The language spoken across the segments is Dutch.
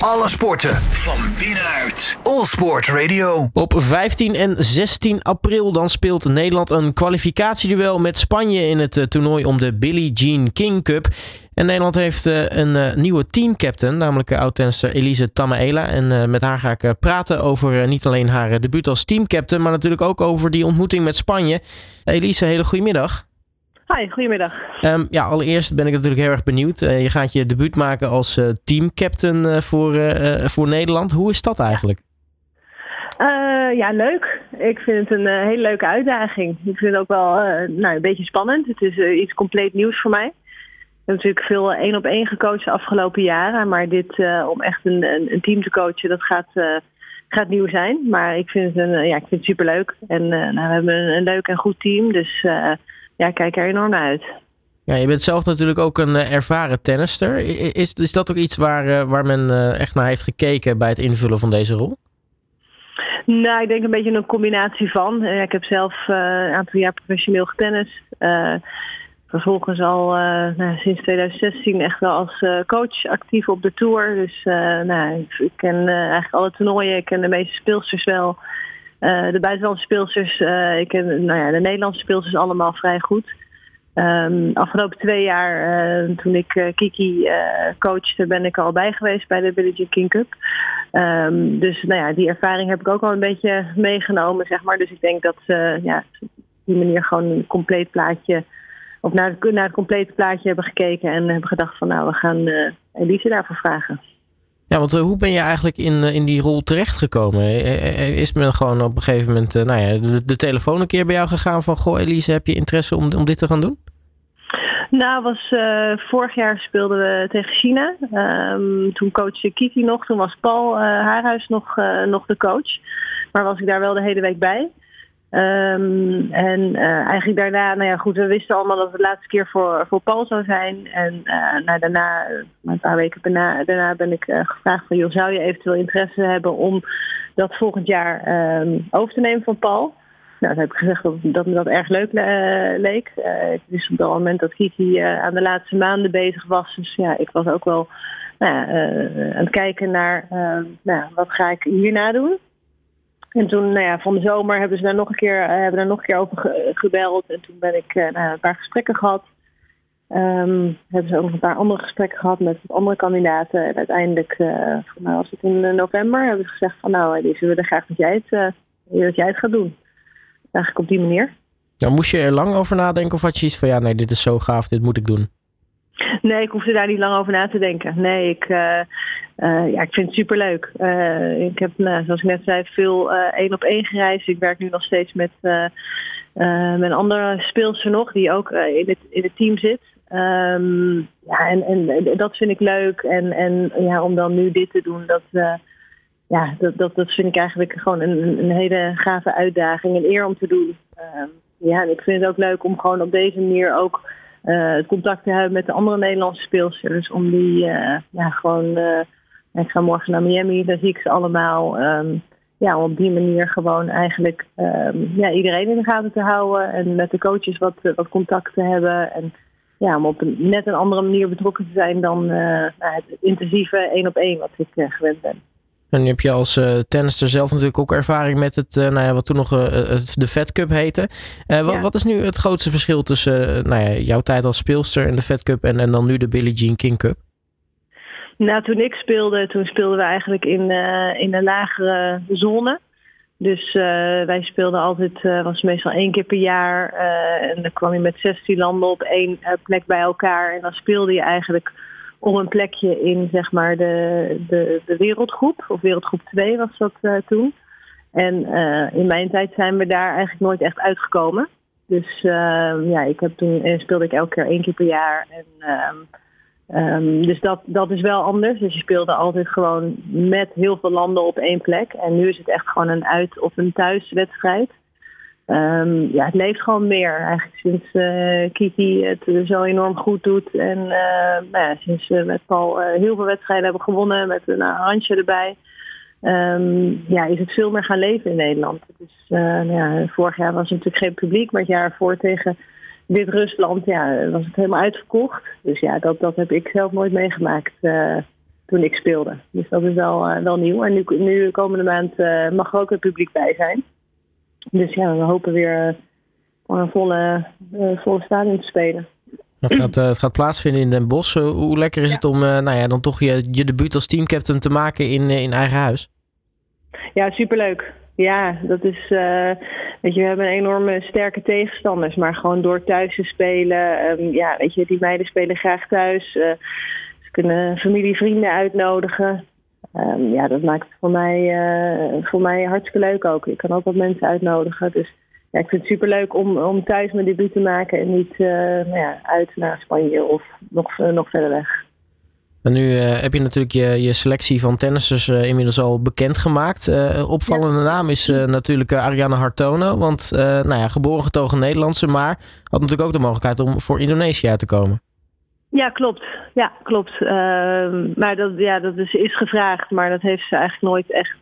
Alle sporten van binnenuit. All Sport Radio. Op 15 en 16 april dan speelt Nederland een kwalificatieduel met Spanje in het eh, toernooi om de Billie Jean King Cup. En Nederland heeft eh, een uh, nieuwe teamcaptain, namelijk oud-tenster Elise Tamaela. En met haar ga ik praten over niet alleen haar debuut als teamcaptain, maar natuurlijk ook over die ontmoeting met Spanje. Elise, hele goedemiddag. Hi, goedemiddag. Um, ja, allereerst ben ik natuurlijk heel erg benieuwd. Uh, je gaat je debuut maken als uh, teamcaptain uh, voor, voor Nederland. Hoe is dat eigenlijk? ja, leuk. Ik vind het een hele leuke uitdaging. Ik vind het ook wel nou, een beetje spannend. Het is iets compleet nieuws voor mij. Ik heb natuurlijk veel één op één gecoacht de afgelopen jaren. Maar dit om echt een, een, een, team te coachen, dat gaat, gaat nieuw zijn. Maar ik vind het, een, ja, ik vind het superleuk. En nou, we hebben een, een, leuk en goed team. Dus ja, ik kijk er enorm naar uit. Ja, je bent zelf natuurlijk ook een uh, ervaren tennister. Is, is dat ook iets waar, uh, waar men uh, echt naar heeft gekeken bij het invullen van deze rol? Nou, ik denk een beetje een combinatie van. ik heb zelf een aantal jaar professioneel getennist. vervolgens al nou, sinds 2016 echt wel als coach actief op de tour. Dus nou, ik ken eigenlijk alle toernooien. Ik ken de meeste speelsters wel. Uh, de buitenlandse speelsters, uh, ik ken nou ja, de Nederlandse speelsters allemaal vrij goed. Um, afgelopen twee jaar, uh, toen ik Kiki coachte, ben ik al bij geweest bij de Billie Jean King Cup. Um, dus nou ja, die ervaring heb ik ook al een beetje meegenomen, zeg maar. Dus ik denk dat ze ja, op die manier gewoon een compleet plaatje, of naar het, naar het complete plaatje hebben gekeken en hebben gedacht van nou, we gaan Elise daarvoor vragen. Ja, want uh, hoe ben je eigenlijk in, uh, in die rol terechtgekomen? Is men gewoon op een gegeven moment uh, nou ja, de, telefoon een keer bij jou gegaan van... Goh Elise, heb je interesse om, om dit te gaan doen? Nou, was, vorig jaar speelden we tegen China. Um, toen coachte Kiki nog. Toen was Paul Haarhuis nog, nog de coach. Maar was ik daar wel de hele week bij. Um, en uh, eigenlijk daarna, nou ja, goed, we wisten allemaal dat het de laatste keer voor, voor Paul zou zijn. En uh, daarna, een paar weken daarna, daarna ben ik gevraagd van, joh, zou je eventueel interesse hebben om dat volgend jaar um, over te nemen van Paul? Nou, dan heb ik gezegd dat, dat me dat erg leuk leek. ik wist op dat moment dat Kiki aan de laatste maanden bezig was. Dus ja, ik was ook wel nou aan het kijken naar, nou, wat ga ik hierna doen. En toen, nou ja, van de zomer hebben ze daar nog een keer, uh, hebben daar nog een keer over gebeld. En toen ben ik uh, nou, een paar gesprekken gehad. Um, hebben ze ook nog een paar andere gesprekken gehad met andere kandidaten. En uiteindelijk, uh, nou, was het in november, hebben ze gezegd van nou, die willen graag dat jij het, dat jij het gaat doen. Eigenlijk op die manier. Nou, moest je er lang over nadenken of had je iets van ja, nee, dit is zo gaaf, dit moet ik doen? Nee, ik hoefde daar niet lang over na te denken. Nee, ik, uh, uh, ja, ik vind het superleuk. Uh, ik heb, nou, zoals ik net zei, veel één op één gereisd. Ik werk nu nog steeds met, een andere speelster nog, die ook in, het, in het team zit. Um, ja, en, en dat vind ik leuk. En, en ja, om dan nu dit te doen, dat, ja, dat, dat, dat vind ik eigenlijk gewoon een, een hele gave uitdaging. Een eer om te doen. Um, ja, ik vind het ook leuk om gewoon op deze manier ook contact te hebben met de andere Nederlandse speelsters. Om die ja, gewoon. Ik ga morgen naar Miami, daar zie ik ze allemaal. Um, ja, om op die manier gewoon eigenlijk um, ja, iedereen in de gaten te houden. En met de coaches wat, wat contact te hebben. En ja, om op een net een andere manier betrokken te zijn dan nou, het intensieve één op één wat ik gewend ben. En nu heb je als uh, tennister zelf natuurlijk ook ervaring met het, uh, nou ja, wat toen nog uh, de Fed Cup heette. Wat, wat, is nu het grootste verschil tussen nou ja, jouw tijd als speelster en de Fed Cup en, en dan nu de Billie Jean King Cup? Nou, toen ik speelde, toen speelden we eigenlijk in, in een lagere zone. Dus wij speelden altijd, was meestal één keer per jaar. en dan kwam je met 16 landen op één plek bij elkaar. En dan speelde je eigenlijk om een plekje in zeg maar, de, de, de wereldgroep, of wereldgroep 2 was dat uh, toen. En uh, in mijn tijd zijn we daar eigenlijk nooit echt uitgekomen. Dus uh, ja, ik heb toen eh, speelde ik elke keer één keer per jaar. En, um, dus dat, dat is wel anders. Dus je speelde altijd gewoon met heel veel landen op één plek. En nu is het echt gewoon een uit- of een thuiswedstrijd. Um, ja, het leeft gewoon meer. Eigenlijk sinds uh, Kiki het zo enorm goed doet. En uh, nou ja, sinds we met Paul uh, heel veel wedstrijden hebben gewonnen met een handje erbij. Um, ja, is het veel meer gaan leven in Nederland. Nou ja, vorig jaar was er natuurlijk geen publiek, maar het jaar voor tegen Wit-Rusland ja, was het helemaal uitverkocht. Dus ja, dat, dat heb ik zelf nooit meegemaakt toen ik speelde. Dus dat is wel, wel nieuw. En nu, nu komende maand mag er ook het publiek bij zijn. Dus ja, we hopen weer voor een volle, volle stadion te spelen. Het gaat, het gaat plaatsvinden in Den Bosch. Hoe lekker is het om nou ja, dan toch je, je debuut als teamcaptain te maken in, in eigen huis? Ja, superleuk. Ja, dat is. Uh, weet je, we hebben enorme sterke tegenstanders. Maar gewoon door thuis te spelen. Um, ja, weet je, die meiden spelen graag thuis. Uh, ze kunnen familie, vrienden uitnodigen. Um, ja, dat maakt het voor mij, uh, voor mij hartstikke leuk ook. Ik kan ook wat mensen uitnodigen. Dus ja, ik vind het superleuk om, om thuis mijn debuut te maken. En niet nou ja, uit naar Spanje of nog, nog verder weg. En nu uh, heb je natuurlijk je, je selectie van tennissers uh, inmiddels al bekendgemaakt. Uh, opvallende ja. naam is natuurlijk Ariane Hartono. Want nou ja, geboren getogen Nederlandse, maar had natuurlijk ook de mogelijkheid om voor Indonesië uit te komen. Ja, klopt. Ja, klopt. Ehm, maar dat, ja, dat is, is gevraagd, maar dat heeft ze eigenlijk nooit echt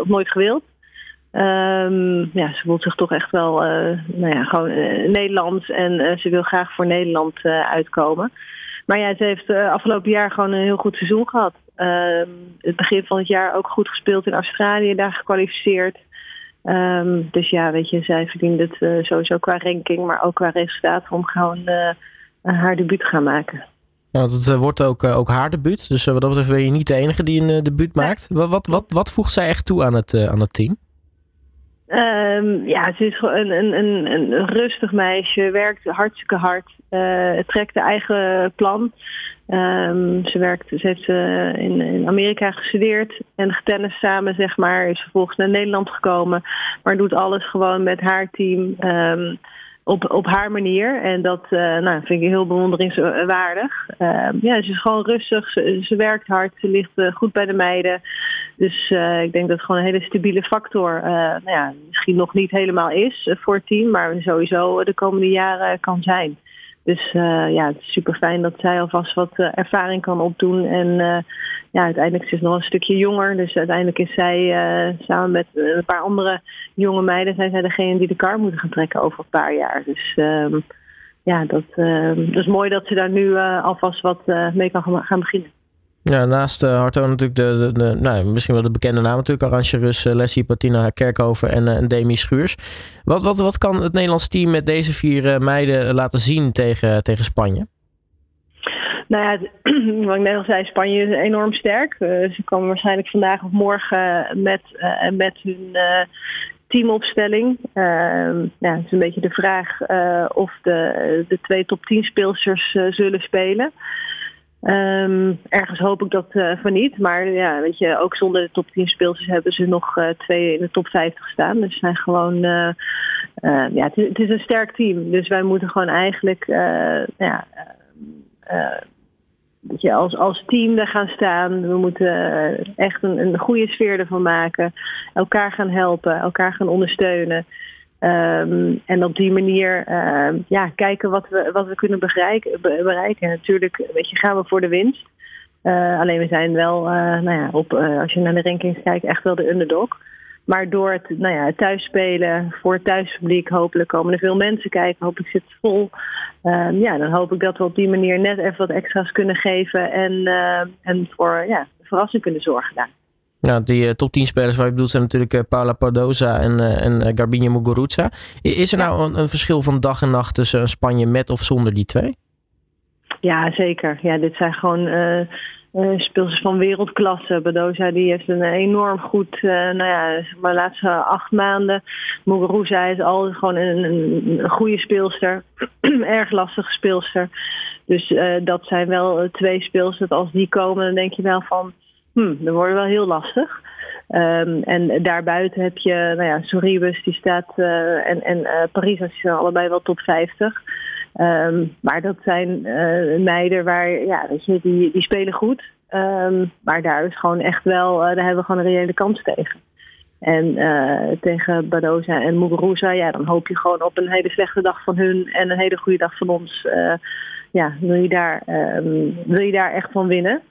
of nooit gewild. Um, ja, ze voelt zich toch echt wel nou ja, gewoon Nederlands en ze wil graag voor Nederland uitkomen. Maar ja, ze heeft uh, afgelopen jaar gewoon een heel goed seizoen gehad. Uh, het begin van het jaar ook goed gespeeld in Australië, daar gekwalificeerd. Um, dus ja, weet je, zij verdient het uh, sowieso qua ranking, maar ook qua resultaat om gewoon eh, haar debuut te gaan maken. Ja, het wordt ook, ook haar debuut. Dus wat dat betreft ben je niet de enige die een debuut maakt. Wat, wat, wat, wat voegt zij echt toe aan het, aan het team? Um, ja, ze is een, een, een, een, rustig meisje, werkt hartstikke hard, uh, trekt de eigen plan. Um, ze, werkt, ze heeft uh, in, in Amerika gestudeerd en getennis samen, zeg maar. Is vervolgens naar Nederland gekomen, maar doet alles gewoon met haar team. Um, op, op haar manier. En dat uh, nou, vind ik heel bewonderingswaardig. Uh, ja, ze is gewoon rustig, ze, werkt hard, ze ligt uh, goed bij de meiden. Dus uh, ik denk dat het gewoon een hele stabiele factor, nou ja, misschien nog niet helemaal is voor het team, maar sowieso de komende jaren kan zijn. Dus uh, ja, het is super fijn dat zij alvast wat uh, ervaring kan opdoen. En uh, ja, uiteindelijk is ze nog een stukje jonger. Dus uiteindelijk is zij samen met een paar andere jonge meiden... zijn zij degene die de kar moeten gaan trekken over een paar jaar. Dus ehm, ja, dat, ehm, dat is mooi dat ze daar nu alvast wat mee kan gaan beginnen. Naast uh, Harto natuurlijk de, de, nou, misschien wel de bekende naam natuurlijk. Arantje Rus, Leslie Patina Kerkhoven en, uh, Demi Schuurs. Wat, wat, wat kan het Nederlands team met deze vier meiden laten zien tegen, tegen Spanje? Nou ja, wat ik net al zei, Spanje is enorm sterk. ze komen waarschijnlijk vandaag of morgen met, met hun teamopstelling. Ehm, ja, het is een beetje de vraag of de, de twee top 10 speelsters zullen spelen. Um, ergens hoop ik dat uh, van niet. Maar ja, weet je, ook zonder de top 10 speelsters hebben ze nog uh, twee in de top 50 staan. Dus zijn gewoon. Uh, ja, het is, het is, een sterk team. Dus wij moeten gewoon eigenlijk. ja, weet je, als, als team daar gaan staan. We moeten echt een, een goede sfeer ervan maken. Elkaar gaan helpen, elkaar gaan ondersteunen. Um, en op die manier uh, ja, kijken wat we, wat we kunnen bereiken. bereiken. Natuurlijk weet je, gaan we voor de winst. Uh, alleen we zijn wel, uh, nou ja, op, als je naar de rankings kijkt, echt wel de underdog. Maar door het, nou ja, het thuisspelen voor het thuispubliek, hopelijk komen er veel mensen kijken. Hopelijk zit het vol. Um, ja, dan hoop ik dat we op die manier net even wat extra's kunnen geven. En, en voor ja, verrassing kunnen zorgen daar. Nou, die uh, top 10 spelers waar je bedoelt zijn natuurlijk uh, Paula Pardoza en, uh, en Garbine Muguruza. Is er nou een, verschil van dag en nacht tussen Spanje met of zonder die twee? Ja, zeker. Ja, dit zijn gewoon speelsters van wereldklasse. Pardoza die heeft een enorm goed, nou ja, maar de laatste acht maanden. Muguruza is al gewoon een, een, een goede speelster. Erg lastige speelster. Dus dat zijn wel twee speelsters. Als die komen, dan denk je wel van hmm, dat wordt wel heel lastig. Um, en daarbuiten heb je, nou ja, Soribus die staat uh, en, en uh, Paris, die zijn allebei wel top 50. Um, maar dat zijn uh, meiden waar, ja, weet je, die, die spelen goed. Um, maar daar is gewoon echt wel, daar hebben we gewoon een reële kans tegen. En tegen Badoza en Muguruza, ja, dan hoop je gewoon op een hele slechte dag van hun en een hele goede dag van ons. ja, wil je, daar, wil je daar echt van winnen.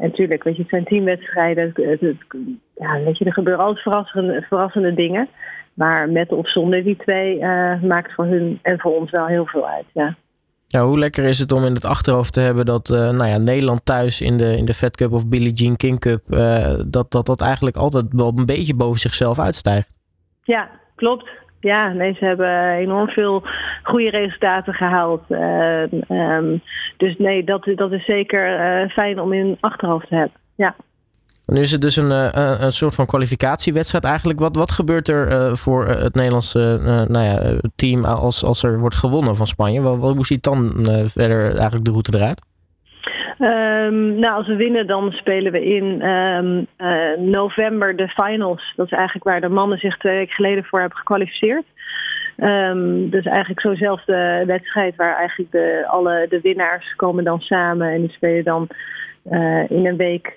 En natuurlijk, weet je, het zijn teamwedstrijden. Het, het, ja, weet je, er gebeuren altijd verrassende, verrassende dingen. Maar met of zonder die twee uh, maakt voor hun en voor ons wel heel veel uit. Ja. Ja, hoe lekker is het om in het achterhoofd te hebben dat nou ja, Nederland thuis in de, in de Fed Cup of Billie Jean King Cup, dat, dat dat eigenlijk altijd wel een beetje boven zichzelf uitstijgt? Ja, klopt. Ja, nee, ze hebben enorm veel goede resultaten gehaald. Ehm, dus nee, dat, dat is zeker fijn om in achterhoofd te hebben. Ja. Nu is het dus een, uh, een soort van kwalificatiewedstrijd eigenlijk. Wat, wat gebeurt er uh, voor het Nederlandse nou ja, team als, als er wordt gewonnen van Spanje? Hoe ziet dan verder eigenlijk de route eruit? Um, nou, als we winnen, dan spelen we in um, november de finals. Dat is eigenlijk waar de mannen zich twee weken geleden voor hebben gekwalificeerd. Um, dus eigenlijk zo'nzelfde wedstrijd waar eigenlijk de, alle de winnaars komen dan samen en die spelen dan uh, in een week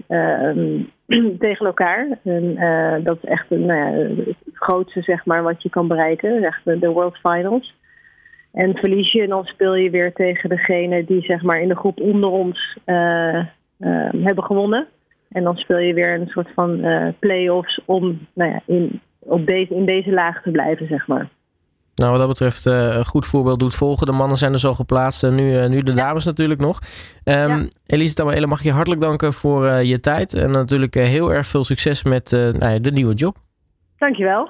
tegen elkaar. En uh, dat is echt nou ja, het grootste zeg maar, wat je kan bereiken, echt de World Finals. En verlies je, dan speel je weer tegen degene die zeg maar, in de groep onder ons hebben gewonnen. En dan speel je weer een soort van play-offs om nou ja, in, op deze, in deze laag te blijven, zeg maar. Nou, wat dat betreft uh, een goed voorbeeld doet volgen. De mannen zijn dus al geplaatst. En nu, nu de dames natuurlijk nog. Um, ja. Elise mag je hartelijk danken voor je tijd. En natuurlijk heel erg veel succes met nou, de nieuwe job. Dankjewel.